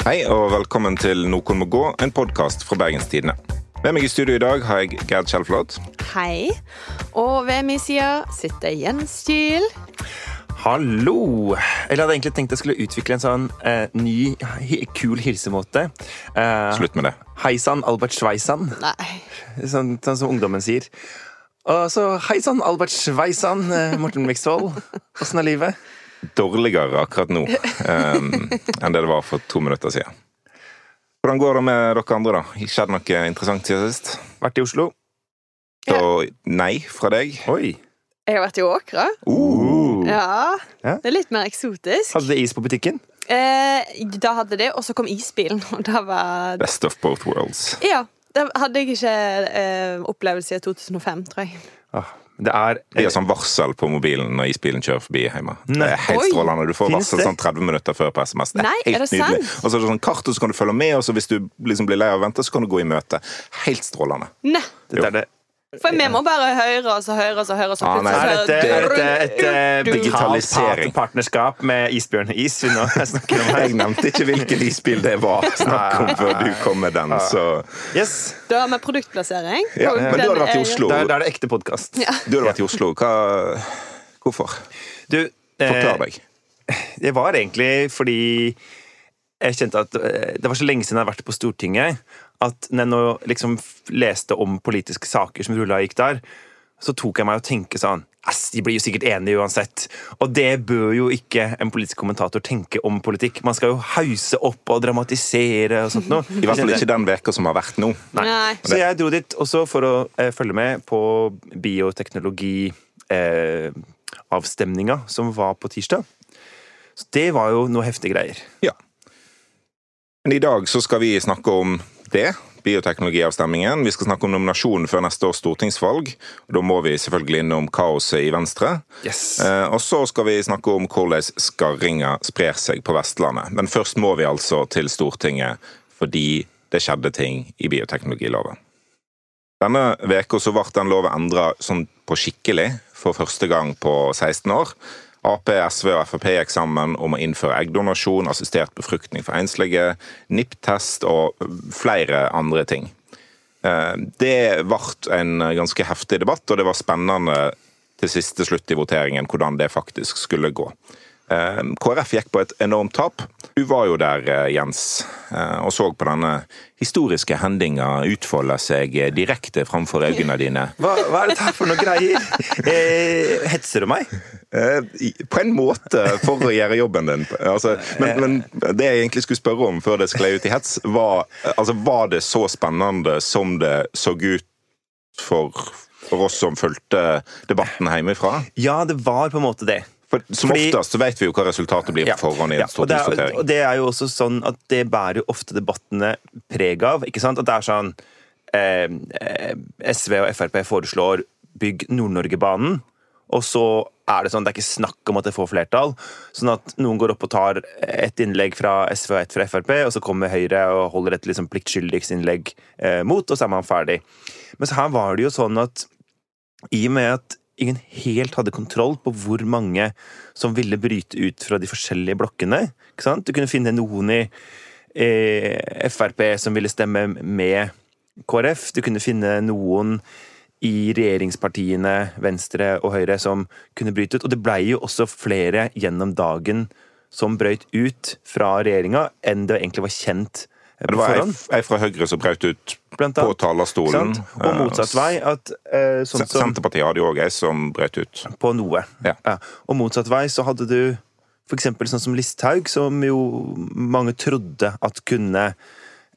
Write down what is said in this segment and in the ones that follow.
Hei og velkommen til Noen må gå, en podkast fra Bergenstidene. Med meg i studio i dag har jeg Gerd Kjellflot. Hei. Og ved min side sitter Jens Kiel. Hallo! Eller hadde egentlig tenkt jeg skulle utvikle en sånn eh, ny, kul hilsemåte. Eh, Slutt med det. Hei sann, Albert Sveisann. Nei. Sånn, sånn som ungdommen sier. Og så hei sann, Albert Sveisann, eh, Morten Miksvold. Åssen er livet? Dårligere akkurat nå um, enn det det var for to minutter siden. Hvordan går det med dere andre, da? Skjedde noe interessant siden sist? Vært i Oslo? Så nei fra deg. Oi. Jeg har vært i Åkra. Uh. Ja. Det er litt mer eksotisk. Hadde dere is på butikken? Eh, da hadde det, og så kom isbilen. Og da var Best of both worlds. Ja. Det hadde jeg ikke eh, opplevelse siden 2005, tror jeg. Ah, det er Det er sånn varsel på mobilen når isbilen kjører forbi hjemme. Det er helt strålende. Du får varsel sånn 30 minutter før på SMS. Det er Nei, helt er det nydelig. sant? Og så er det sånn kart, og så kan du følge med, og så hvis du liksom blir lei av å vente, så kan du gå i møte. Helt strålende. Nei. Det er det. For vi må bare høre og høre høre og høre. Og så Ah, nei, Er dette, så- er dette et eh, Digitalisering. part- partnerskap med Isbjørn-is vi nå snakker om her? Jeg nevnte ikke hvilken isbil det var snakk om før du kom med den, så Yes. Da har vi produktplassering. ja, Og Men du har hadde vært i Oslo. Da er, det ekte podkast. Ja. Du hadde vært i Oslo. Hva Hvorfor? Du, Forklar eh, deg. det var egentlig fordi jeg kjente at eh, det var så lenge siden jeg hadde vært på Stortinget, at når jeg nå liksom leste om politiske saker som rulla og gikk der, så tok jeg meg å tenke sånn Ass, de blir jo sikkert enige uansett. Og det bør jo ikke en politisk kommentator tenke om politikk. Man skal jo hause opp og dramatisere og sånt noe. I hvert fall ikke den veka som har vært nå. Nei. Nei. Så jeg dro dit også for å eh, følge med på bioteknologi-avstemninga eh, som var på tirsdag. Så det var jo noe heftige greier. Ja. Men i dag så skal vi snakke om det. bioteknologiavstemmingen. Vi skal snakke om nominasjonen før neste års stortingsvalg. og Da må vi selvfølgelig innom kaoset i Venstre. Yes. Eh, og så skal vi snakke om hvordan skarringa sprer seg på Vestlandet. Men først må vi altså til Stortinget fordi det skjedde ting i bioteknologiloven. Denne veka så ble den loven endra sånn på skikkelig for første gang på 16 år. Ap, SV og Frp gikk sammen om å innføre eggdonasjon, assistert befruktning for enslige, NIPT-test og flere andre ting. Eh, Det ble en ganske heftig debatt, og det var spennende til siste slutt i voteringen hvordan det faktisk skulle gå. Eh, KrF gikk på et enormt tap. Du var jo der, eh, Jens, eh, og så på denne historiske hendinga utfolde seg direkte framfor øynene dine. Hva, hva er dette her for noe greier? Eh, hetser du meg? Eh, På en måte for å gjøre jobben din. Altså, men, men det jeg egentlig skulle spørre om før det sklei ut i hets, var altså, var det så spennende som det så ut for, for oss som fulgte debatten hjemmefra? Ja, det var på en måte det. For Som Fordi- oftest så vet vi jo hva resultatet blir Ja. på forhånd i Ja, en og, det er, og det er jo også sånn at det bærer jo ofte debattene preg av. ikke sant? At det er sånn eh, eh, SV og Frp foreslår bygg Nord-Norge-banen, og så er det sånn, det er ikke snakk om at det får flertall. Sånn at noen går opp og tar et innlegg fra SV og et fra Frp, og så kommer Høyre og holder et liksom pliktskyldighetsinnlegg eh, mot, og så er man ferdig. Men så her var det jo sånn at i og med at ingen helt hadde kontroll på hvor mange som ville bryte ut fra de forskjellige blokkene. Ikke sant? Du kunne finne noen i eh, Frp som ville stemme med KrF. Du kunne finne noen i regjeringspartiene Venstre og Høyre som kunne bryte ut. Og det blei jo også flere gjennom dagen som brøyt ut fra regjeringa, enn det egentlig var kjent Det var ei ei fra Høyre som brøt ut Blant annet. på talerstolen. Og motsatt vei. At, eh, sånn som, Senterpartiet hadde jo òg ei som brøt ut. på noe. Ja. Og motsatt vei så hadde du eksempel sånn som Listhaug, som jo mange trodde at kunne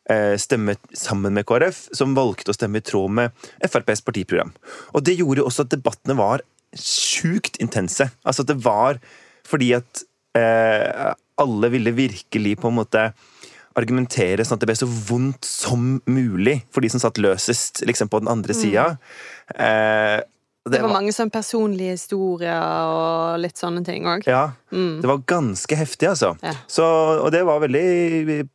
eh, stemme sammen med KrF, som valgte å stemme i tråd med FrPs partiprogram. Og det gjorde jo også at debattene var sjukt intense. Altså at det var fordi at eh, alle ville virkelig på en måte argumentere sånn at det ble så vondt som mulig for de som satt løsest liksom på den andre sida. Eh, Det var mange sånn personlige historier og litt sånne ting òg. Ja, Mm. det var ganske heftig, altså. Ja. Så, og det var veldig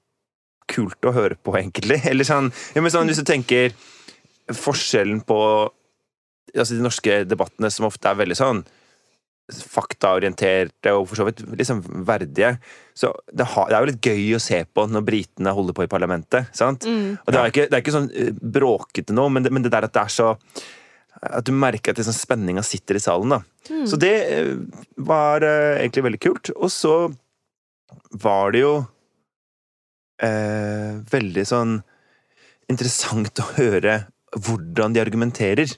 kult å høre på, egentlig. Eller sånn, ja, men sånn Hvis du tenker forskjellen på altså de norske debattene, som ofte er veldig sånn faktaorienterte og for så vidt liksom verdige. Så det, har, det, er jo litt gøy å se på når britene holder på i parlamentet. sant? Mm. Og det er, ikke, det er ikke sånn eh, bråkete nå, men det, men det der at det er så At du merker at liksom spenninga sitter i salen. da. Mm. Så det eh, var uh, egentlig veldig kult. Og så var det jo uh, veldig sånn interessant å høre hvordan de argumenterer.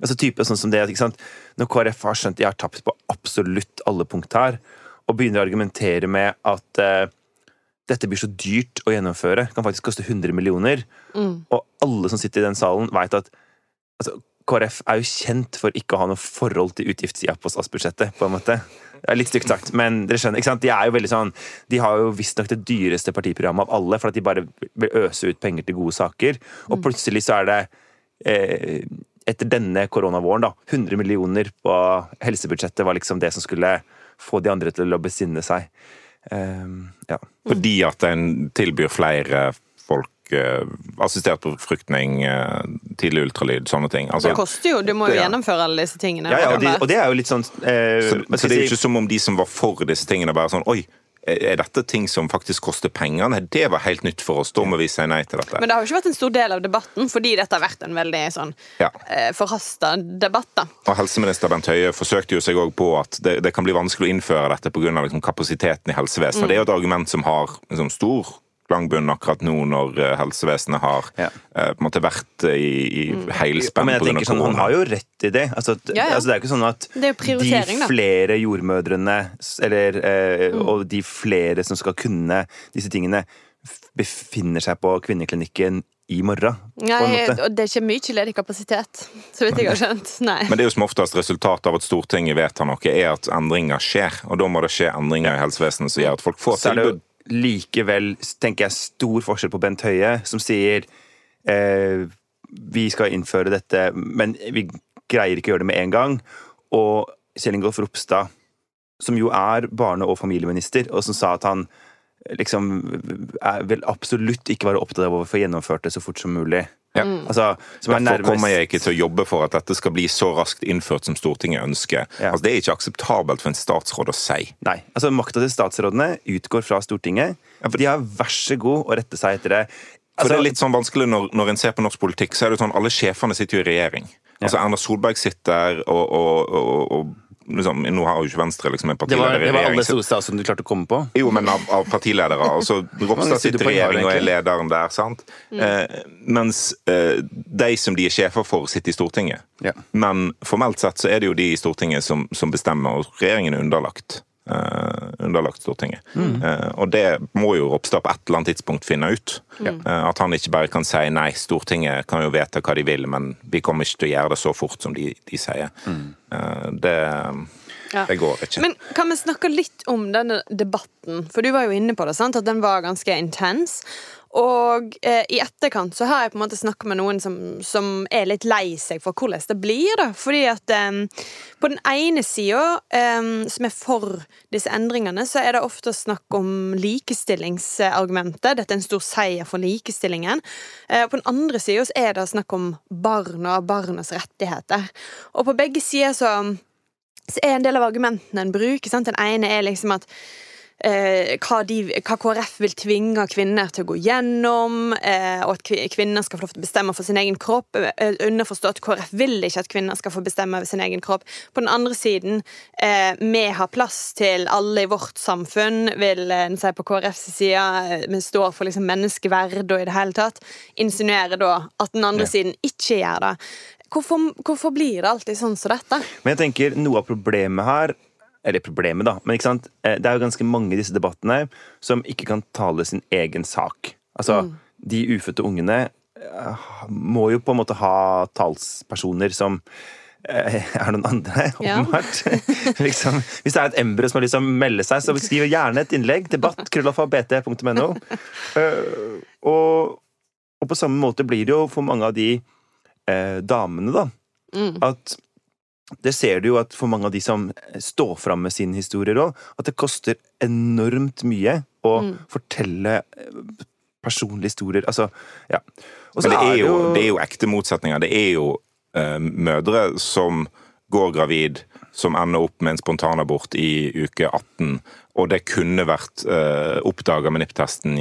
Altså type sånn som det, ikke sant? Når KrF har skjønt de har tapt på absolutt alle punkt her, og begynner å argumentere med at uh, dette blir så dyrt å gjennomføre, kan faktisk koste 100 millioner, Mm. og alle som sitter i den salen, veit at altså, KrF er jo kjent for ikke å ha noe forhold til utgiftssida på statsbudsjettet, på en måte. Det er litt stygt sagt, men dere skjønner, ikke sant? De er jo veldig sånn De har jo visstnok det dyreste partiprogrammet av alle, for at de bare vil øse ut penger til gode saker. Og plutselig så er det eh, etter denne koronavåren, da, 100 millioner på helsebudsjettet var liksom det som skulle få de andre til å besinne seg. Ehm, ja. Fordi at en tilbyr flere folk eh, assistert befruktning, eh, tidlig ultralyd, sånne ting. Altså, Det koster jo, du må jo Ja. gjennomføre alle disse tingene. Ja, ja, og, de, og det er jo litt sånn eh, så, så det er jo ikke som om de som var for disse tingene, bare sånn Oi, er dette ting som faktisk koster penger? Nei, det var helt nytt for oss. Da må vi si nei til dette. Men det har jo ikke vært en stor del av debatten, fordi dette har vært en veldig sånn Ja. eh, forhasta debatt. da. Og helseminister Bent Høie forsøkte jo seg òg på at det, det kan bli vanskelig å innføre dette pga. Liksom kapasiteten i helsevesenet. Og Det er jo et argument som har liksom, stor klangbunn akkurat nå når eh, helsevesenet har Ja. eh, på en måte vært i, i Ja, heilspenn pga. tenker sånn, Han har jo rett i det. Altså, at- Ja, ja. altså, det er jo ikke sånn at de flere jordmødrene eller, eh, Mm. og de flere som skal kunne disse tingene, befinner seg på kvinneklinikken i morgen. på en Nei, måte. og det er ikke mye ledig kapasitet, så vidt jeg har skjønt. Nei. Men det er jo som oftest resultatet av at Stortinget vedtar noe, er at endringer skjer. Og da må det skje endringer i helsevesenet som gjør at folk får tilbud. Likevel, tenker jeg, stor forskjell på Bent Høie, som sier eh, vi skal innføre dette, men vi greier ikke å gjøre det med en gang. Og Kjell Ingolf Ropstad, som jo er barne- og familieminister, og som sa at han liksom er, vil absolutt ikke være opptatt av å få gjennomført det så fort som mulig. Ja. Altså, Derfor er kommer jeg ikke til å jobbe for at dette skal bli så raskt innført som Stortinget ønsker. Ja. Altså, det er ikke akseptabelt for en statsråd å si. Nei. altså Makta til statsrådene utgår fra Stortinget. De har vær så god å rette seg etter det. For Altså, det er litt sånn vanskelig når, når en ser på norsk politikk, så er det sånn alle sjefene sitter jo i regjering. Altså Erna Solberg sitter og, og, og, og liksom, Nå har jo ikke Venstre liksom en partileder i det var regjering. alle store som du klarte å komme på. Jo, men av, av partiledere. Altså, Ropstad sitter i regjering og er lederen der. sant? Eh, mens eh, de som de er sjefer for, sitter i Stortinget. Ja. Men formelt sett så er det jo de i Stortinget som, som bestemmer, og regjeringen er underlagt. Eh, underlagt Stortinget. Eh, og det må jo Ropstad på et eller annet tidspunkt finne ut. Eh, at han ikke bare kan si nei, Stortinget kan jo vedta hva de vil, men vi kommer ikke til å gjøre det så fort som de, de sier. Eh, det, Ja. det går ikke. Men kan vi snakke litt om denne debatten? For du var jo inne på det, sant? at den var ganske intens. Og eh, i etterkant så har jeg på en måte snakka med noen som, som er litt lei seg for hvordan det blir. da. Fordi at eh, på den ene sida, eh, som er for disse endringene, så er det ofte snakk om likestillingsargumentet. Dette er en stor seier for likestillingen. Eh, på den andre sida er det snakk om barna og barnas rettigheter. Og på begge sider så så er en del av argumentene en bruker. Sant? Den ene er liksom at eh, hva, de, hva KrF vil tvinge kvinner til å gå gjennom, eh, og at kvinner skal få lov til å bestemme for sin egen kropp. Eh, underforstått KrF vil ikke at kvinner skal få bestemme over sin egen kropp. På den andre siden, eh, vi har plass til alle i vårt samfunn, vil eh, en si på KrFs side. Vi står for liksom menneskeverd og i det hele tatt. Insinuerer da at den andre Ja. siden ikke gjør det. Hvorfor, hvorfor blir det alltid sånn som dette? Men jeg tenker noe av problemet her Eller problemet, da. Men ikke sant? Eh, det er jo ganske mange i disse debattene som ikke kan tale sin egen sak. Altså, de ufødte ungene eh, må jo på en måte ha talspersoner som eh, er noen andre, Ja. åpenbart. liksom, hvis det er et embryo som har lyst til å melde seg, så skriv gjerne et innlegg. Debatt, krøllalfa.bt.no. Uh, og, og på samme måte blir det jo for mange av de uh, damene, da. Mm. At det ser du jo at for mange av de som står fram med sine historier òg, at det koster enormt mye å Mm. fortelle eh, personlige historier. Altså, ja. Også Men det er, jo, det er jo ekte motsetninger. Det er jo eh, mødre som går gravid, som ender opp med en spontanabort i uke 18, og det kunne vært eh, oppdaga med NIPP-testen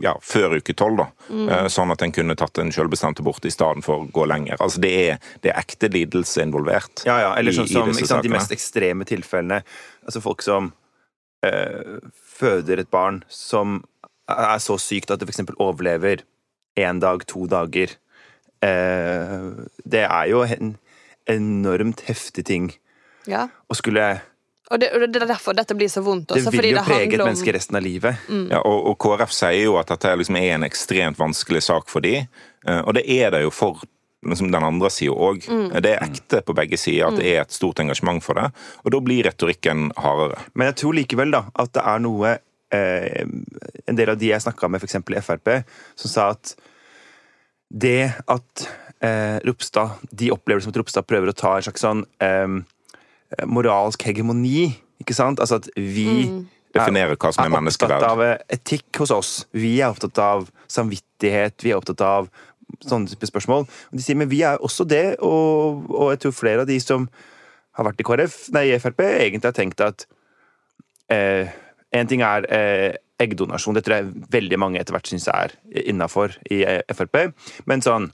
ja, før uke 12, da. Mm. Eh, sånn at en kunne tatt en selvbestemt abort i stedet for å gå lenger. Altså det er, det er ekte lidelse involvert. Ja, ja, eller sånn som sant, de mest ekstreme tilfellene. Altså folk som eh, føder et barn som er så sykt at det f.eks. overlever én dag, to dager. Eh, det er jo en enormt heftig ting ja. å skulle og det, og det, er derfor dette blir så vondt. Også, det vil jo prege et menneske resten av livet. Mm. Ja, og, og, KrF sier jo at dette liksom er en ekstremt vanskelig sak for dem. Eh, og det er det jo for liksom, den andre sida òg. Mm. Det er ekte på begge sider at det er et stort engasjement for det. Og da blir retorikken hardere. Men jeg tror likevel da, at det er noe eh, En del av de jeg snakka med, f.eks. i Frp, som sa at det at eh, Ropstad De opplever det som at Ropstad prøver å ta en slags sånn eh, moralsk hegemoni. Ikke sant? Altså at vi mm. Definerer hva som er, er menneskeverd. opptatt av eh, etikk hos oss. Vi er opptatt av samvittighet, vi er opptatt av sånne type spørsmål. Og de sier men vi er også det, og, og, jeg tror flere av de som har vært i KrF, nei, i Frp, egentlig har tenkt at eh, en ting er eh, eggdonasjon. Det tror jeg veldig mange etter hvert syns er innafor i Frp. Men sånn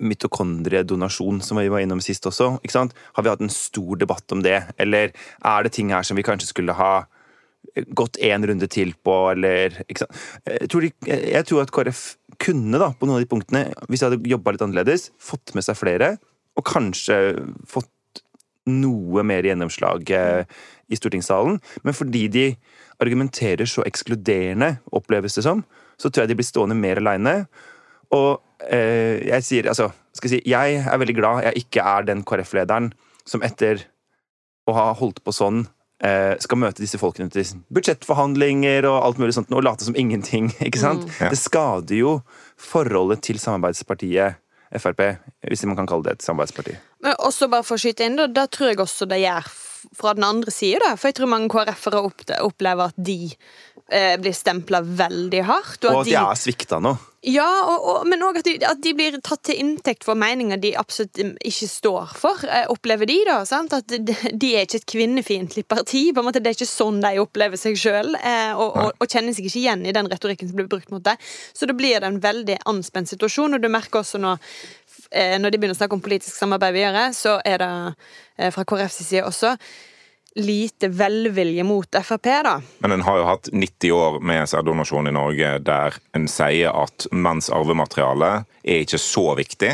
mitokondriedonasjon, som vi var innom sist også, ikke sant? har vi hatt en stor debatt om det? Eller er det ting her som vi kanskje skulle ha gått én runde til på, eller ikke sant? Jeg tror, jeg tror at KrF kunne, da, på noen av de punktene, hvis de hadde jobba litt annerledes, fått med seg flere, og kanskje fått noe mer gjennomslag eh, i stortingssalen. Men fordi de argumenterer så ekskluderende, oppleves det som, så tror jeg de blir stående mer aleine. Og eh, jeg sier altså skal jeg, si, jeg er veldig glad jeg ikke er den KrF-lederen som etter å ha holdt på sånn eh, skal møte disse folkene til budsjettforhandlinger og alt mulig sånt og late som ingenting. ikke sant? Mm. Ja. Det skader jo forholdet til samarbeidspartiet Frp, hvis man kan kalle det et samarbeidsparti. Men også bare for å skyte inn, da, da tror jeg også det gjør fra den andre sida, for jeg tror mange KrF-ere opplever at de eh, blir stempla veldig hardt. Og, og at de, de er svikta nå. Ja, og, og, men òg at, at, de blir tatt til inntekt for meninger de absolutt ikke står for. Eh, opplever de, da. Sant? At de, de, er ikke et kvinnefiendtlig parti. På en måte, Det er ikke sånn de opplever seg sjøl, og, og, og, kjenner seg ikke igjen i den retorikken som blir brukt mot dem. Så da blir det en veldig anspent situasjon, og du merker også nå eh, når de begynner å snakke om politisk samarbeid videre, så er det eh, fra KrFs side også lite velvilje mot Frp, da. Men en har jo hatt 90 år med sæddonasjon i Norge der en sier at menns arvemateriale er ikke så viktig.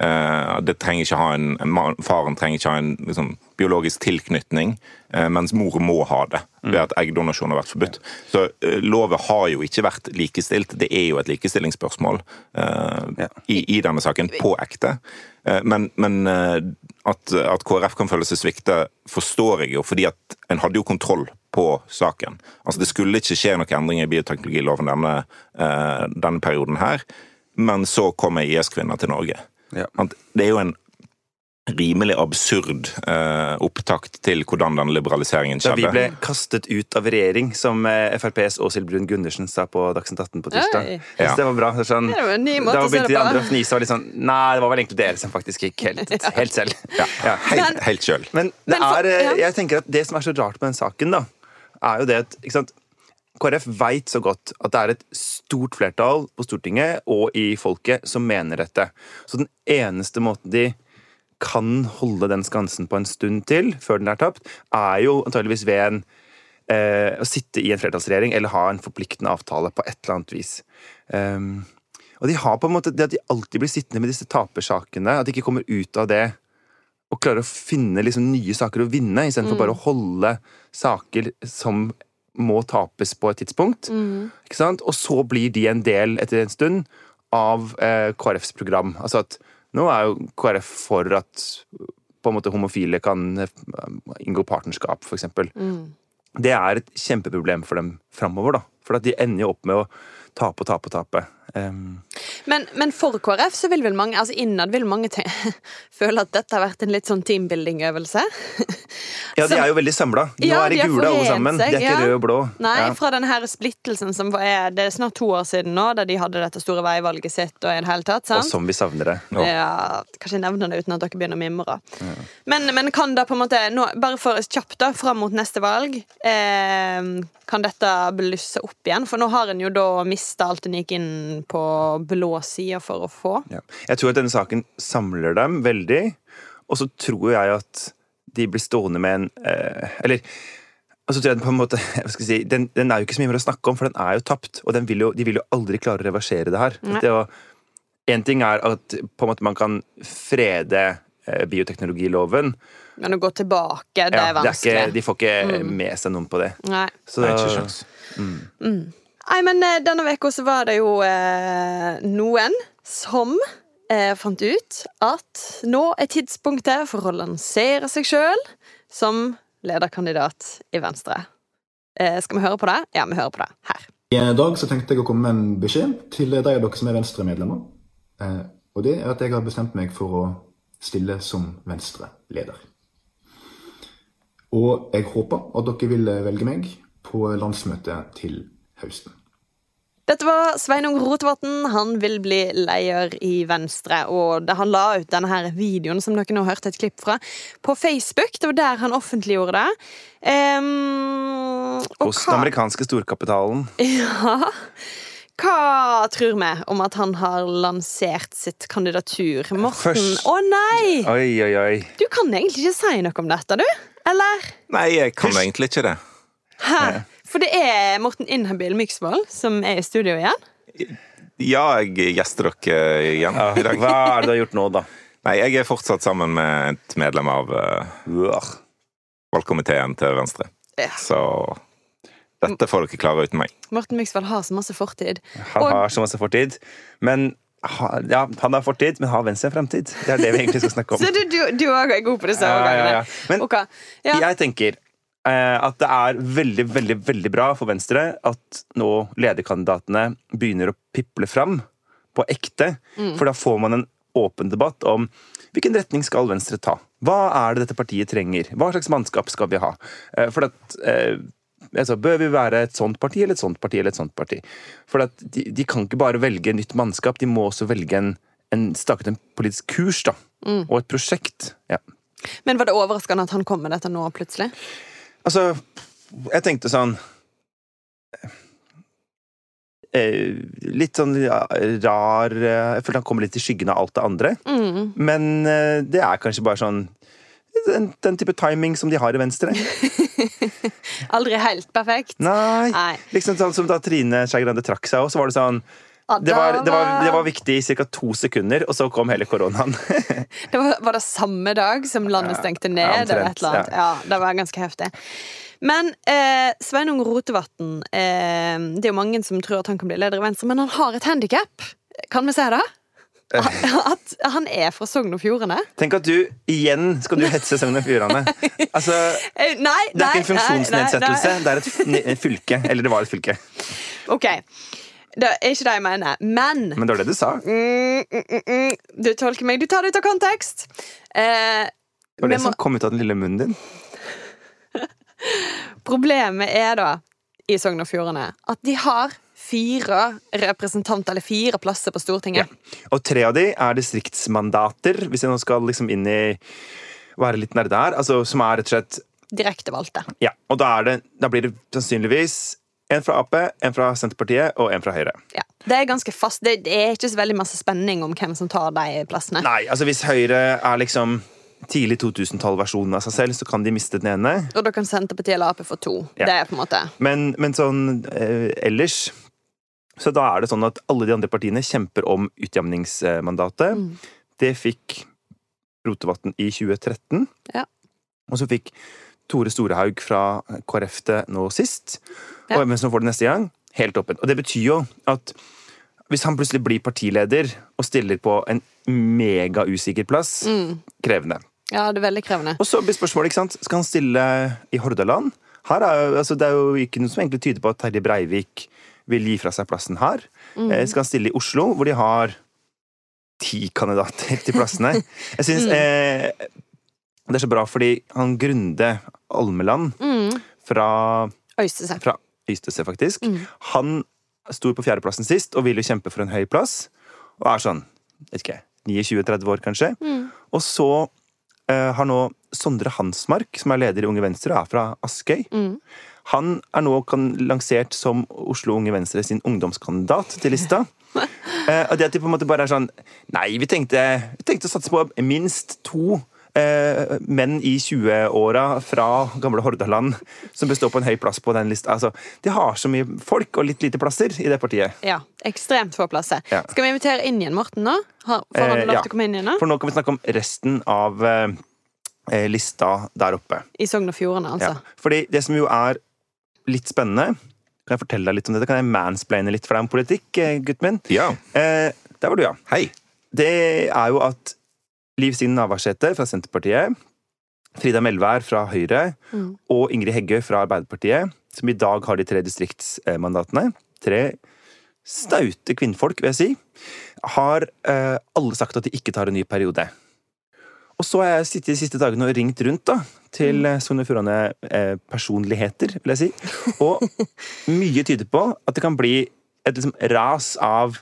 Eh, det trenger ikke ha en, Faren trenger ikke ha en liksom, biologisk tilknytning, eh, mens mor må ha det ved at eggdonasjon har vært forbudt. Så uh, loven har jo ikke vært likestilt. Det er jo et likestillingsspørsmål uh, i, i, denne saken, på ekte. Uh, men, men at, at, KrF kan føle seg svikta, forstår jeg jo, fordi at en hadde jo kontroll på saken. Altså Det skulle ikke skje noen endringer i bioteknologiloven denne, denne perioden her, men så kommer IS-kvinner til Norge. Ja. Det er jo en rimelig absurd eh, opptakt til hvordan den liberaliseringen skjedde. Da vi ble kastet ut av regjering, som eh, FrPs Åshild Brun Gundersen sa på Dagsnytt 18 på tirsdag. Ja. Det var bra. Det, sånn, det var en ny måte da begynte de andre å fnise og litt sånn Nei, det var vel egentlig dere som faktisk gikk helt, helt selv. Ja, ja helt, helt sjøl. Men det er, eh, jeg tenker at det som er så rart med den saken, da, er jo det at ikke sant, KrF veit så godt at det er et stort flertall på Stortinget og i folket som mener dette. Så den eneste måten de kan holde den skansen på en stund til, før den er tapt, er jo antageligvis ved en eh, å sitte i en flertallsregjering eller ha en forpliktende avtale på et eller annet vis. Um, og de har på en måte det at de alltid blir sittende med disse tapersakene, at de ikke kommer ut av det og klarer å finne liksom nye saker å vinne, istedenfor mm. bare å holde saker som må tapes på et tidspunkt. Mm. Ikke sant? Og så blir de en del, etter en stund, av eh, KrFs program. Altså at nå er jo KrF for at på en måte homofile kan eh, inngå partnerskap, f.eks. Mm. Det er et kjempeproblem for dem framover, da. For at de ender jo opp med å tape og tape og tape. Um. Men, men for KrF så vil vel mange altså innad vil mange føle at dette har vært en litt sånn teambuilding-øvelse. Ja, de er jo veldig samla. Nå Ja, er de gule alle sammen. seg, De er ikke ja. røde og blå. Nei, Ja. fra den her splittelsen som er Det er snart to år siden nå, da de hadde dette store veivalget sitt og i det hele tatt. Og som vi savner det. Ja. Ja, kanskje jeg nevner det uten at dere begynner å mimre. Men, men kan da på en måte nå, Bare for kjapt da, fram mot neste valg eh, Kan dette blusse opp igjen? For nå har en jo da mista alt en gikk inn på blå sida for å få. Ja. Jeg tror at denne saken samler dem veldig, og så tror jeg at de blir stående med en eh, Eller og så tror jeg den på en måte, hva skal jeg si, den, den er jo ikke så mye mer å snakke om, for den er jo tapt. Og den vil jo, de vil jo aldri klare å reversere det her. Én en ting er at på en måte man kan frede eh, bioteknologiloven. Men å gå tilbake, det Ja, er vanskelig. ikke, de får ikke med seg noen på det. Nei. Så, Nei, ikke sjans. Nei, men eh, denne uka så var det jo eh, noen som eh, fant ut at nå er tidspunktet for å lansere seg sjøl som lederkandidat i Venstre. Eh, skal vi høre på det? Ja, vi hører på det her. I dag så tenkte jeg å komme med en beskjed til de av dere som er Venstre-medlemmer. Eh, og det er at jeg har bestemt meg for å stille som Venstre-leder. Og jeg håper at dere vil velge meg på landsmøtet til høsten. Dette var Sveinung Rotevatn. Han vil bli leder i Venstre. Og da han la ut denne her videoen som dere nå hørte et klipp fra, på Facebook. Det var der han offentliggjorde det. Um, hos den amerikanske storkapitalen. Ja. Hva tror vi om at han har lansert sitt kandidatur? Morten Først- Å nei! Oi, oi, oi. Du kan egentlig ikke si noe om dette, du? Eller? Nei, jeg kan egentlig ikke det. Hæ? For det er Morten Inhabil Myksvold som er i studio igjen. Ja, jeg gjester dere igjen i dag. Hva er det du har gjort nå, da? Nei, jeg er fortsatt sammen med et medlem av uh, valgkomiteen til Venstre. Ja. Så dette får dere klare uten meg. Morten Myksvold har så masse fortid. Han Og- har så masse fortid. Men ha, ja, han har fortid, men har Venstre en fremtid? Det er det vi egentlig skal snakke om. Så du, òg er god på disse Ja, ja, overgangene? ja. Men okay. ja. jeg tenker eh, at det er veldig, veldig, veldig bra for Venstre at nå lederkandidatene begynner å piple fram på ekte. Mm. For da får man en åpen debatt om hvilken retning skal Venstre ta. Hva er det dette partiet trenger? Hva slags mannskap skal vi ha? Eh, for at eh, altså, Bør vi være et sånt parti eller et sånt parti eller et sånt parti? For at de, de kan ikke bare velge nytt mannskap, de må også velge en, en staket en politisk kurs da, Mm. og et prosjekt. Ja. Men var det overraskende at han kom med dette nå plutselig? Altså, jeg tenkte sånn eh, Litt sånn rar Jeg føler han kommer litt i skyggen av alt det andre. Mm. Men eh, det er kanskje bare sånn den, den type timing som de har i Venstre. Aldri helt perfekt. Nei. Nei. Liksom sånn som da Trine Skei Grande trakk seg òg, så var det sånn det var, det, var, det var viktig i ca. to sekunder, og så kom hele koronaen. Det var, var det samme dag som landet stengte ned? ja, omtrent, annet? Ja, det var ganske heftig. Men eh, Sveinung Rotevatn eh, Det er jo mange som tror at han kan bli leder i Venstre, men han har et handikap. Kan vi se det? At han er fra Sogn og Fjordane. Tenk at du igjen skal du hetse Sogn og Fjordane. Altså, Eh, Nei, det er ikke en funksjonsnedsettelse, nei, nei. det er et fylke. Eller det var et fylke. Ok. Det er ikke det jeg mener. Men Men det var det du sa. mm, mm, mm, mm, Du tolker meg. Du tar det ut av kontekst. Eh, Det var det må- som kom ut av den lille munnen din. Problemet er da i Sogn og Fjordane at de har fire representanter, eller fire plasser på Stortinget. Og tre av de er distriktsmandater, hvis jeg nå skal liksom inn i være litt nerde her. Altså, som er rett og slett Direktevalgte. Ja. Og da, det, da blir det sannsynligvis en fra Ap, en fra Senterpartiet og en fra Høyre. Ja. Det er ganske fast. Det, er ikke så veldig masse spenning om hvem som tar de plassene. Nei, altså hvis Høyre er liksom tidlig 2000-tall-versjonen av seg selv, så kan de miste den ene. Og da kan Senterpartiet eller Ap få to. Ja. Det er på en måte Men, men sånn eh, ellers Så da er det sånn at alle de andre partiene kjemper om utjevningsmandatet. Mm. Det fikk Rotevatn i 2013. Ja. Og så fikk Tore Storehaug fra KrF det nå sist. Og hvem som får det neste gang? Helt åpent. Og det betyr jo at hvis han plutselig blir partileder og stiller på en megausikker plass, Mm. krevende. Ja, det er veldig krevende. Og så blir spørsmålet, ikke sant, skal han stille i Hordaland? Her er, jo- altså, det er jo ikke noe som egentlig tyder på at Terje Breivik vil gi fra seg plassen her. Eh, skal han stille i Oslo, hvor de har ti kandidater til plassene. Jeg synes eh, det er så bra, fordi han Grunde Almeland fra, Øystese. fra Øystese, faktisk, han sto på fjerdeplassen sist og ville kjempe for en høy plass. Og er sånn, vet ikke, 29-30 år kanskje. Og så eh, har nå Sondre Hansmark, som er leder i Unge Venstre, og er fra Askøy. Han er nå kan, lansert som Oslo Unge Venstre sin ungdomskandidat til lista. Eh, og det at de på en måte bare er sånn Nei, vi tenkte, vi tenkte å satse på minst to eh, menn i 20-åra fra gamle Hordaland som består på en høy plass på den lista. Altså, de har så mye folk og litt lite plasser i det partiet. Ja, ekstremt få plasser. Ja. Skal vi invitere inn igjen Morten nå? Får han Eh, lov ja. til å komme inn igjen nå? For nå kan vi snakke om resten av eh, eh, lista der oppe. I Sogn og Fjordane, altså. Ja. Fordi det som jo er litt spennende Kan jeg fortelle deg litt om dette? Kan jeg mansplaine litt for deg om politikk, eh, gutten min? Ja. Eh, der var du, ja. Hei. Det er jo at Liv Signe Navarsete fra Senterpartiet, Frida Melvær fra Høyre og Ingrid Heggø fra Arbeiderpartiet, som i dag har de tre distriktsmandatene, tre staute kvinnfolk, vil jeg si, har eh, alle sagt at de ikke tar en ny periode. Og så har jeg sittet de siste dagene og ringt rundt da, til mm. Sogn og Fjordane-personligheter, vil jeg si. Og mye tyder på at det kan bli et liksom, ras av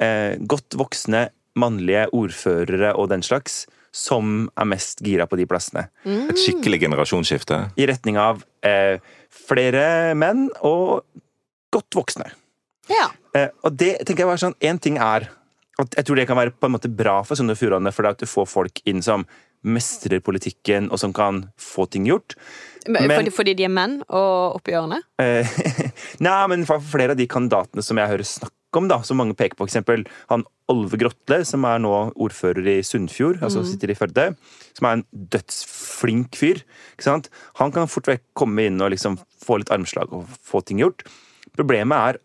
eh, godt voksne mannlige ordførere og den slags som er mest gira på de plassene. Et skikkelig generasjonsskifte. I retning av eh, flere menn og godt voksne. Ja. Eh, og det tenker jeg var sånn En ting er at jeg tror det kan være på en måte bra for Sogn og Fjordane, for at du får folk inn som mestrer politikken, og som kan få ting gjort. Men, fordi, fordi de er menn og oppi årene? Eh, Nei, men for flere av de kandidatene som jeg hører snakk om, da, som mange peker på, eksempel han Olve Grotle, som er nå ordfører i Sunnfjord, altså sitter i Førde, som er en dødsflink fyr. ikke sant? Han kan fort vekk komme inn og liksom få litt armslag og få ting gjort. Problemet er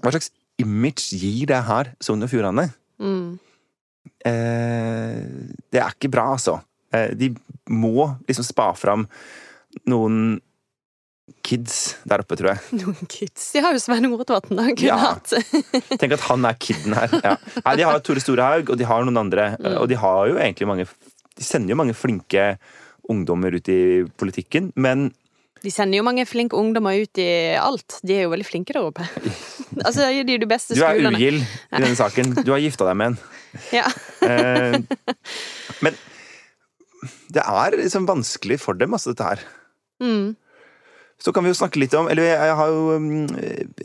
hva slags image gir det her Sogn og Fjordane? Eh, det er ikke bra, altså. Eh, de må liksom spa fram noen kids der oppe, tror jeg. Noen kids. De har jo Svein Rotevatn, da. Kunne Ja. hatt. Tenk at han er kiden her. Ja. Nei, de har Tore Storehaug, og de har noen andre. Og de har jo egentlig mange De sender jo mange flinke ungdommer ut i politikken, men De sender jo mange flinke ungdommer ut i alt. De er jo veldig flinke der oppe. altså, de er de beste du er skolene. ugild i denne saken. Du har gifta deg med en. Ja. Eh, men det er liksom vanskelig for dem, altså, dette her. Mm. Så kan vi jo snakke litt om Eller jeg har jo mm,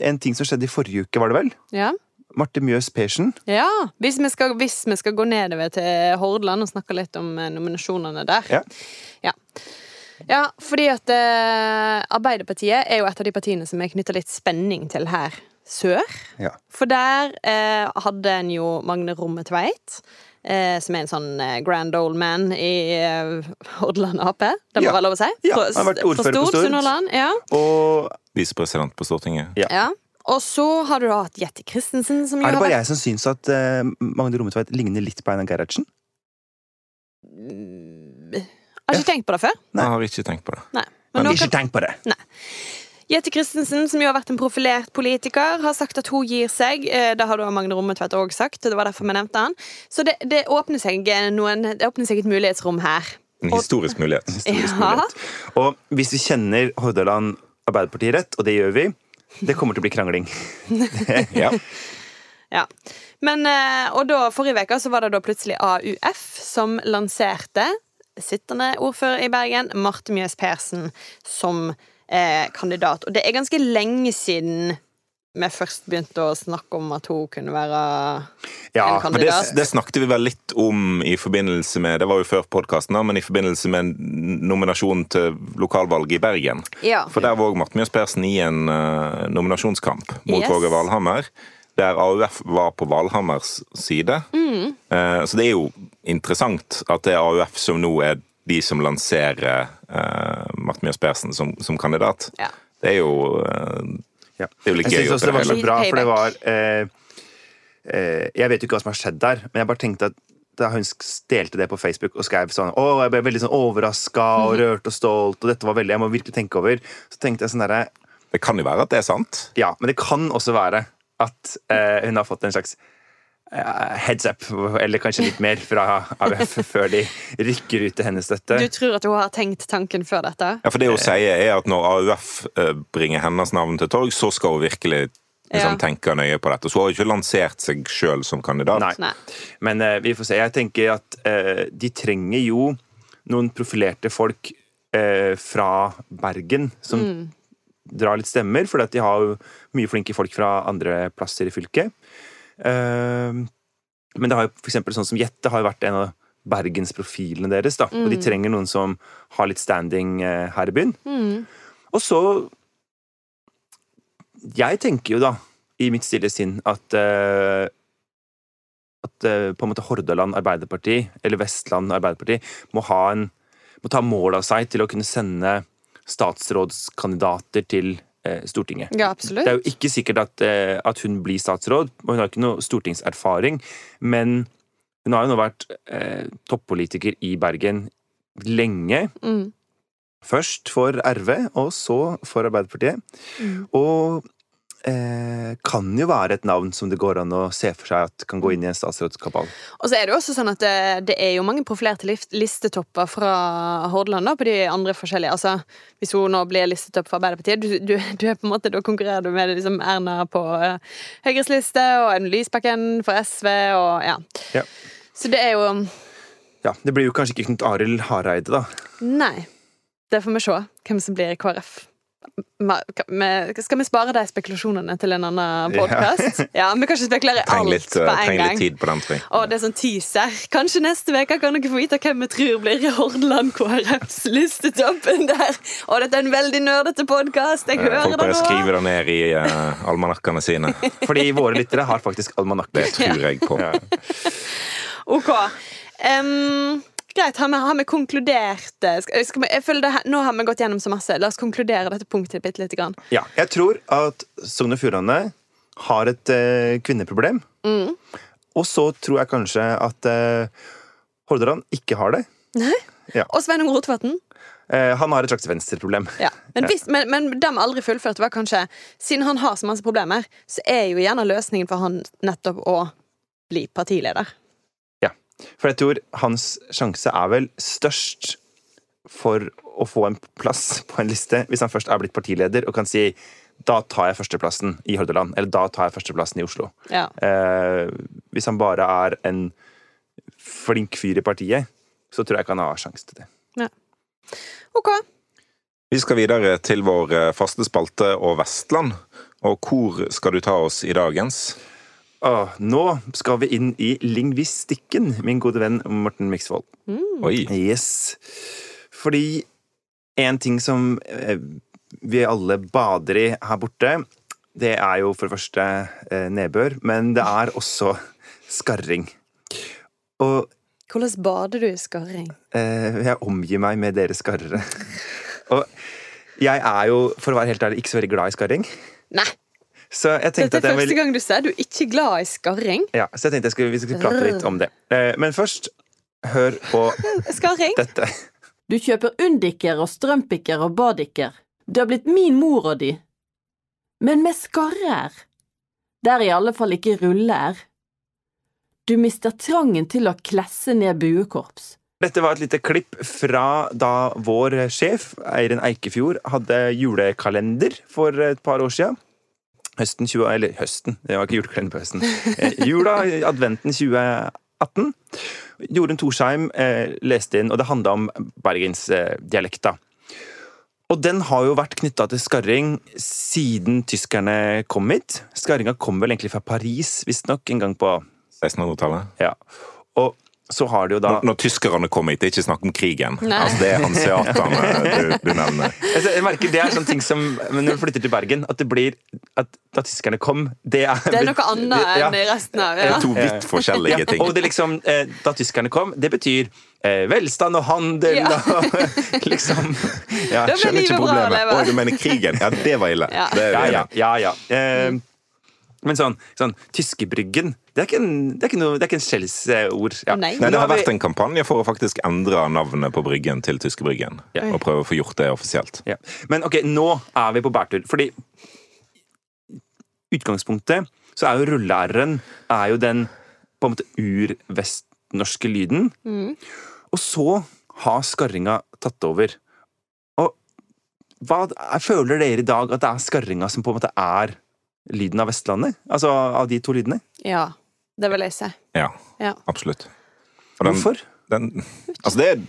en ting som skjedde i forrige uke, var det vel? ja. Marte Mjøs Persen. Ja, hvis vi, skal, hvis vi skal gå nedover til Hordaland og snakke litt om eh, nominasjonene der. Ja. Ja, ja fordi at eh, Arbeiderpartiet er jo et av de partiene som er knytta litt spenning til her sør. Ja. For der eh, hadde en jo Magne Rommetveit. Eh, som er en sånn eh, grand old man i eh, Hordaland Ap. Det må Ja. være lov å si? Ja, han har vært ordfører på Stord. Sunnhordland, Ja. Og Visepresident på Stortinget. Ja. ja. Og så har du da hatt Jette Christensen, som er det bare jeg som syns at uh, Magne Rommetveit ligner litt på Einar Gerhardsen? Har ikke tenkt på det før. Nei. Jeg har ikke tenkt på det. Nei. Men Men Ikke kan, tenk på det! Jette Christensen, som jo har vært en profilert politiker, har sagt at hun gir seg. Eh, Det har da Magne Rommetveit òg sagt. Det var derfor vi nevnte han. Så det, det, åpner seg noen, det åpner seg et mulighetsrom her. En historisk mulighet. Historisk Ja. mulighet. Og hvis vi kjenner Hordaland Arbeiderparti rett, og det gjør vi, det kommer til å bli krangling. Ja. Ja. Men, eh, og da, Forrige uke var det da plutselig AUF som lanserte sittende ordfører i Bergen, Marte Mjøs Persen, som eh, kandidat. Og det er ganske lenge siden vi først begynte å snakke om at hun kunne være Ja, en Men det, det snakket vi vel litt om i forbindelse med Det var jo før podkasten, men i forbindelse med nominasjonen til lokalvalget i Bergen. Ja. For der var Marte Mjøs Persen i en uh, nominasjonskamp mot Yes. Valhammer. Der AUF var på Valhammers side. Mm. Uh, så det er jo interessant at det er AUF som nå er de som lanserer uh, Marte Mjøs Persen som, som kandidat. Ja. Det er jo uh, Ja. Det er jo litt gøy. Jeg syns også det var så bra, for det var uh, eh, eh, Jeg vet jo ikke hva som har skjedd der, men jeg bare tenkte at da hun delte det på Facebook og skrev sånn Å, jeg ble veldig sånn overraska og rørt og stolt, og dette var veldig Jeg må virkelig tenke over. Så tenkte jeg sånn derre Det kan jo være at det er sant. Ja, men det kan også være at eh, hun har fått en slags eh, heads up, eller kanskje litt mer fra AUF før de rykker ut til hennes støtte. Du tror at hun har tenkt tanken før dette? Ja, for det hun sier er at når AUF eh, bringer hennes navn til torg, så skal hun virkelig liksom, Ja. tenke nøye på dette. Så hun har ikke lansert seg sjøl som kandidat. Nei. Nei. Men uh, vi får se. Jeg tenker at uh, de trenger jo noen profilerte folk uh, fra Bergen som drar litt stemmer, for de har jo mye flinke folk fra andre plasser i fylket. Eh, men det har jo for sånn som Jette har jo vært en av bergensprofilene deres, da. Og de trenger noen som har litt standing eh, her i byen. Mm. Og så Jeg tenker jo da, i mitt stille sinn, at uh, At uh, på en måte Hordaland Arbeiderparti, eller Vestland Arbeiderparti, må ha en må ta mål av seg til å kunne sende statsrådskandidater til Stortinget. Ja, Det er jo ikke sikkert at, eh, at hun blir statsråd, og hun har ikke noe stortingserfaring, men hun har jo nå vært eh, toppolitiker i Bergen lenge. Mm. Først for RV, og så for Arbeiderpartiet. Mm. Og eh, kan jo være et navn som det går an å se for seg at kan gå inn i en statsrådskapal. Og så er det jo også sånn at det, det er jo mange profilerte listetopper fra Hordaland da, på de andre forskjellige. Altså, hvis hun nå blir listetopp for Arbeiderpartiet, du, du, du er på en måte, da konkurrerer du med liksom Erna på uh, Høyres liste, og Audun Lysbakken for SV, og ja. Ja. Så det er jo Ja, Det blir jo kanskje ikke Knut Arild Hareide, da. Nei. Det får vi se hvem som blir KrF. Skal vi spare de spekulasjonene til en annen podkast? Ja. vi kan ikke spekulere alt litt, på eh, en trenger gang. litt tid på den, tror jeg. Det er sånn teaser. Kanskje neste uke kan dere få vite hvem vi tror blir i Hordaland KrFs listetoppen der. Og dette er en veldig nerdete podkast. Jeg Eh, hører Folk det bare skriver det ned i uh, almanakkene sine. Fordi våre lyttere har faktisk Det almanakker. tror jeg på. Ja. Ok. Em, greit, har vi, har vi konkludert eh, skal, skal vi, jeg føler det Nå har vi gått gjennom så masse. La oss konkludere dette punktet bitte lite grann. ja. Jeg tror at Sogn og Fjordane har et eh, kvinneproblem. Mm. Og så tror jeg kanskje at eh, Hordaland ikke har det. Ja. Og Sveinung Rotevatn. Eh, han har et slags venstreproblem. Ja. Men, hvis, men, men det aldri fullførte, var kanskje Siden han har så masse problemer, så er jo gjerne løsningen for han nettopp å bli partileder. For jeg tror hans sjanse er vel størst for å få en plass på en liste hvis han først er blitt partileder og kan si da tar jeg førsteplassen i Hordaland, eller da tar jeg førsteplassen i Oslo. Ja. Eh, hvis han bare er en flink fyr i partiet, så tror jeg ikke han har sjanse til det. Ok. Vi skal videre til vår eh, faste spalte og Vestland. Og hvor skal du ta oss i dagens? Åh, nå skal vi inn i lingvistikken, min gode venn Morten Miksvold. Oi. Yes. Fordi en ting som eh, vi alle bader i her borte, det er jo for det første eh, nedbør, men det er også skarring. Og Hvordan bader du i skarring? eh, jeg omgir meg med dere skarrere. Og jeg er jo, for å være helt ærlig, ikke så veldig glad i skarring. Nei, Så jeg dette er at jeg første vil gang du sier du er ikke glad i skarring. ja, Så jeg tenkte jeg skulle, vi skulle prate litt om det. Eh, Men først, hør på Skarring? dette. Du kjøper undiker og strømpiker og badiker. Du har blitt min mor og de. Men med skarrer. Der i alle fall ikke ruller. er. Du mister trangen til å klesse ned buekorps. Dette var et lite klipp fra da vår sjef, Eirin Eikefjord, hadde julekalender for et par år siden. Høsten 20... Eller høsten, det var ikke julekalender på høsten. Eh, Jula, adventen 2018. Jorunn Torsheim eh, leste inn, og det handla om bergensdialekta. Og den har jo vært knytta til skarring siden tyskerne kom hit. Skarringa kom vel egentlig fra Paris, visstnok, en gang på 1600-tallet. Ja. Og så har det jo da Når, når tyskerne kom hit, det er ikke snakk om krigen. Nei. Altså, det er hanseatene du, du nevner. Altså, jeg merker Det er sånne ting som når du flytter til Bergen, at det blir at da tyskerne kom Det er, Det er noe annet Ja. enn i resten av Det ja. er to vidt forskjellige Ja, ting. og det liksom, eh, da tyskerne kom, det betyr eh, velstand og handel Ja. og liksom ja, Da ble livet bra å problemet. leve. Oi, du mener krigen? Ja, det var ille. Ja. Det er Ja, ja. ja, ja. Eh, men sånn, sånn Tyskebryggen Det er ikke, en, det er ikke, noe, det er ikke en skjellsord. Ja. Nei. Nei, Det har vært en kampanje for å faktisk endre navnet på Bryggen til Tyskebryggen. Ja. Og prøve å få gjort det offisielt. Ja. Men ok, nå er vi på bærtur. Fordi utgangspunktet så er jo rulle-r-en er jo den på en måte urvestnorske lyden. lyden. Og så har skarringa tatt over. Og hva føler dere i dag at det er skarringa som på en måte er lyden av Vestlandet? Altså av de to lydene? Ja, det vil jeg si. Ja, Ja. absolutt. Og den- Hvorfor? Den, altså det er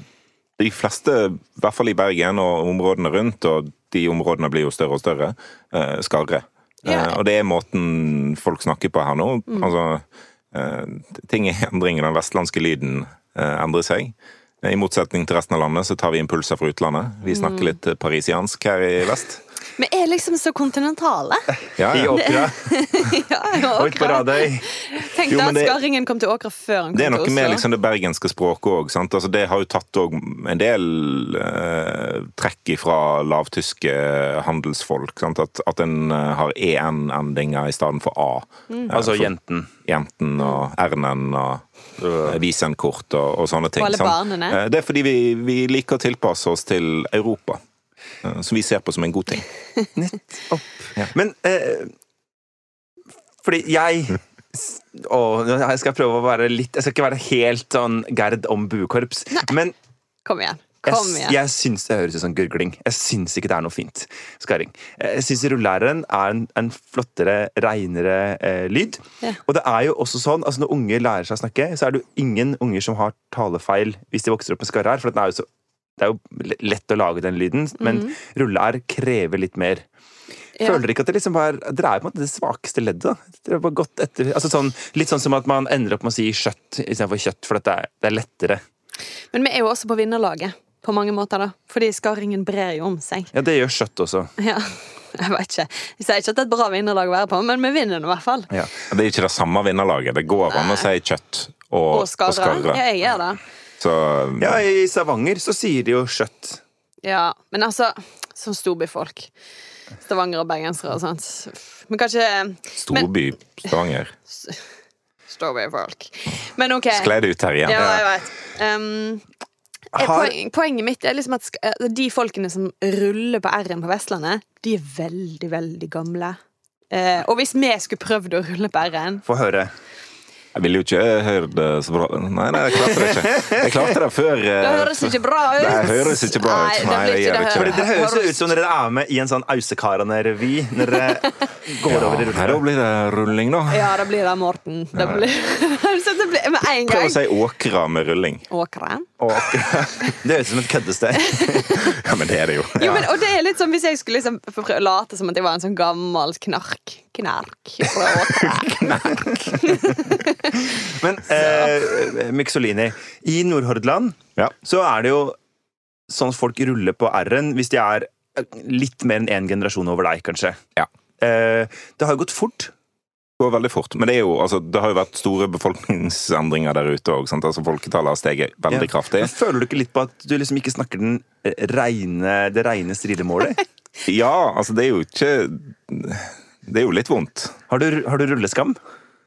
de fleste, i hvert fall i Bergen og områdene rundt, og de områdene blir jo større og større, eh, skarre. Ja. Eh, og det er måten folk snakker på her nå. Altså, uh, ting er i endring. Den vestlandske lyden eh, endrer seg. I motsetning til resten av landet så tar vi impulser fra utlandet. Vi snakker litt eh, parisiansk her i vest. Vi er liksom så kontinentale. Ja, I ja. Åkra ja, og ute på Radøy. Tenk Jo, deg at skarringen kom til Åkra før han kom Det er noe med liksom det bergenske språket òg. Altså det har jo tatt en del eh, trekk fra lavtyske handelsfolk. Sant? At, at en eh, har en-endinger i stedet for a. Mm. Eh, Altså for jenten. Jenten og r-en og visenkort og, og sånne ting. Og alle sant? barnene. Eh, Det er fordi vi, vi liker å tilpasse oss til Europa. Eh, Som vi ser på som en god ting. Men eh, Fordi jeg og jeg skal prøve å være litt Jeg skal ikke være helt sånn Gerd om buekorps, men Kom igjen. jeg, Kom igjen. jeg syns det høres ut som gurgling. Jeg syns ikke det er noe fint Skaring. Jeg syns rullæreren er en, en flottere, reinere eh, lyd. Ja. Og det er jo også sånn, altså når unger lærer seg å snakke, så er det jo ingen unger som har talefeil hvis de vokser opp med skarre her, for den er jo så det er jo lett å lage den lyden, men Mhm. rulle-r krever litt mer. Ja. Føler dere ikke at det liksom bare, dere er på en måte det svakeste leddet? Dere har bare gått etter, altså sånn, Litt sånn som at man ender opp med å si kjøtt istedenfor kjøtt, for at det er, det er lettere. Men vi er jo også på vinnerlaget, på mange måter, da. Fordi skarringen brer jo om seg. Ja, det gjør kjøtt også. Ja. Jeg vet ikke. Jeg sier ikke at det er et bra vinnerlag å være på, men vi vinner nå i hvert fall. Ja. Det er ikke det samme vinnerlaget. Det går an å si kjøtt og, Og skarre. Ja, jeg gjør det. Så ja, i Stavanger så sier de jo kjøtt. Ja, men altså Sånn storbyfolk. Stavanger og bergensere og sånt. Men kanskje storby Stavanger. Storbyfolk. Men OK. Sklei det ut her igjen. Ja, jeg vet. Um, eh, Har- poenget mitt er liksom at eh, de folkene som ruller på R-en på Vestlandet, de er veldig, veldig gamle. Eh, og hvis vi skulle prøvd å rulle på R-en Få høre. Jeg ville jo ikke høre det så bra Nei, nei, jeg klarte det ikke. Jeg klarte det før eh, Det høres ikke bra ut! Det høres ikke bra ut. Nei, det blir ikke det det. Høres jo ut som dere er med i en sånn Ausekarane-revy når dere går over i Nei, da blir det rulling, da. Ja, det blir det, Morten. Det blir, det blir med en Prøv å si åkra med rulling. Åkra. Det høres ut som et køddested. Ja, men det er det jo. Jo, men, og det er litt sånn Hvis jeg skulle liksom late som at jeg var en sånn gammel knark Knark fra Åkra. Men eh, Mixolini, i Nordhordland Ja. så er det jo sånn at folk ruller på R-en hvis de er eh, litt mer enn én generasjon over deg, kanskje. Ja. Eh, det har jo gått fort. Det går veldig fort. Men det, er jo, altså, det har jo vært store befolkningsendringer der ute òg. Altså, folketallet har steget veldig Ja. kraftig. Men føler du ikke litt på at du liksom ikke snakker den eh, reine, det reine stridemålet? Ja, altså, det er jo ikke Det er jo litt vondt. Har du, har du rulleskam?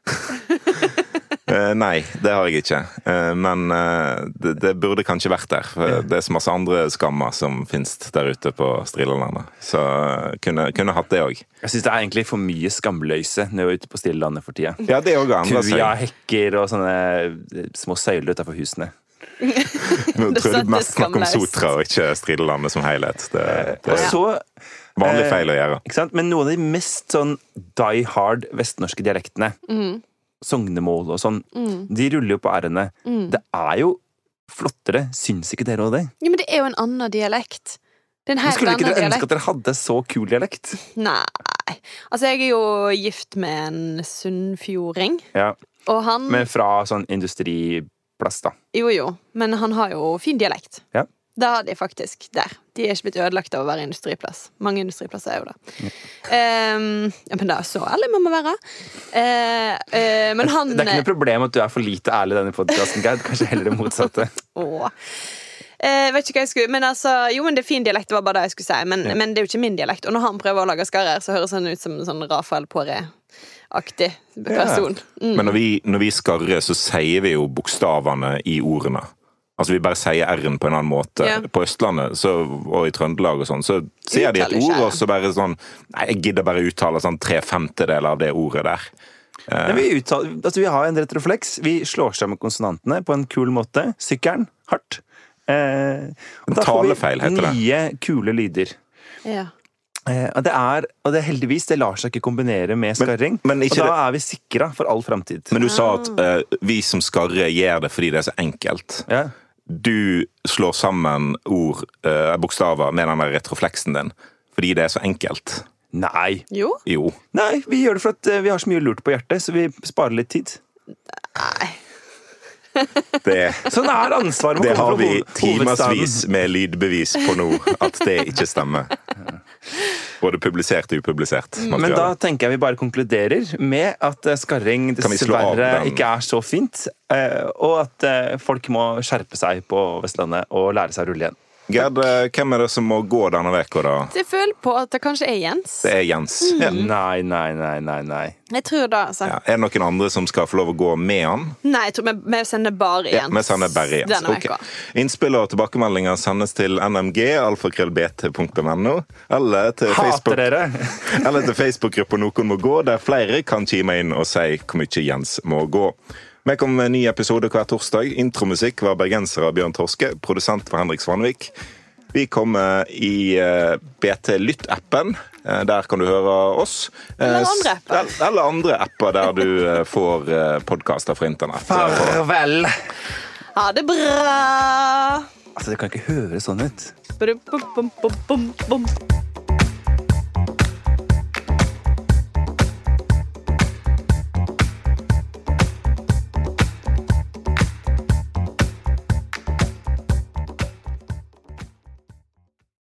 Eh, nei, det har jeg ikke. Eh, men eh, det, det burde kanskje vært der. For det er så masse andre skammer som finnes der ute på Strillelandet Så kunne, kunne hatt det òg. Jeg syns det er egentlig for mye skamløse når vi er ute på Strillelandet for tida. Ja, det er også. Kuja, hekker og sånne små søyler utafor husene. Nå tror jeg det mest snakk om. Sotra og ikke Strillelandet som helhet. Det, det Og er så vanlig eh, feil å gjøre. Ikke sant? Men noen av de mest sånn die hard vestnorske dialektene, Mm. sognemål og sånn, de ruller jo på r-ene. Det er jo flottere, syns ikke dere òg det? Ja, men det er jo en annen dialekt. Det er en Skulle ikke dere ønske dialekt. at dere hadde så kul dialekt? Nei. Altså, jeg er jo gift med en sunnfjording, Ja, og han Men fra sånn industriplass, da. Jo, jo, men han har jo fin dialekt. Ja. Det har de faktisk der. De er ikke blitt ødelagt av å være industriplass. Mange industriplasser er jo det. Um, ja, men det er så ærlig man må være. Uh, uh, men han Det er ikke noe problem at du er for lite ærlig i denne podkasten, Gerd. Kanskje heller det motsatte. Åh. Eh, vet ikke hva jeg skulle Men altså, jo, men det er fin dialekt, det var bare det jeg skulle si. Men, men det er jo ikke min dialekt. Og når han prøver å lage skarrer, så høres han ut som en sånn Rafael Poré. aktig person. Mm. Men når vi, når vi skarrer, så sier vi jo bokstavene i ordene. Altså Vi bare sier R-en på en annen måte. Ja. På Østlandet så, og i Trøndelag og sånn, så sier de et ikke ord, og så bare sånn Nei, jeg gidder bare uttale sånn tre femtedeler av det ordet der. Nei, vi, uttaler, altså vi har en retrofleks. Vi slår sammen konsonantene på en kul måte. Sykkelen hardt. Eh, og da får vi. Nye, kule lyder. Ja. Eh, og det er, og det er heldigvis, det lar seg ikke kombinere med skarring. men ikke og da det- er vi sikra for all framtid. Men du sa at eh, vi som skarrer gjør det fordi det er så enkelt. Ja. Du slår sammen ord, eh, bokstaver, med den der retrofleksen din fordi det er så enkelt. Nei. Jo. Jo. Nei, vi gjør det for at eh, vi har så mye lurt på hjertet, så vi sparer litt tid. Nei. Det, Sånn er ansvaret med det å komme har fra vi hovedstaden. timevis med lydbevis på nå, at det ikke stemmer. Både publisert og upublisert. Men da tenker jeg vi bare konkluderer med at eh, skarring dessverre ikke er så fint, eh, og at eh, folk må skjerpe seg på Vestlandet og lære seg å rulle igjen. Gerd, eh, hvem er det som må gå denne veka da? Jeg føler på at det kanskje er Jens. Det er Jens. Ja. Nei, nei, nei, nei. nei. Jeg tror det, altså. Ja. Er det noen andre som skal få lov å gå med han? Nei, jeg tror vi, vi sender bare Jens. Ja, vi sender bare Jens. Denne okay. Innspill og tilbakemeldinger sendes til nmg, alfakrøllbt.no, eller til Facebook, dere! eller til Facebook-gruppa Noen må gå, der flere kan kime inn og si hvor mye Jens må gå. Vi kommer med en ny episode hver torsdag. Intromusikk var bergenser av Bjørn Torske, produsent for Henrik Svanvik. Vi kommer i eh, BT Lytt-appen. Eh, Der kan du høre oss. Eh, Eller andre apper. Eller andre apper der du eh, får eh, podkaster fra internett. Farvel! Ha det bra! Altså, det kan ikke høres sånn ut. Bum, bum, bum, bum, bum.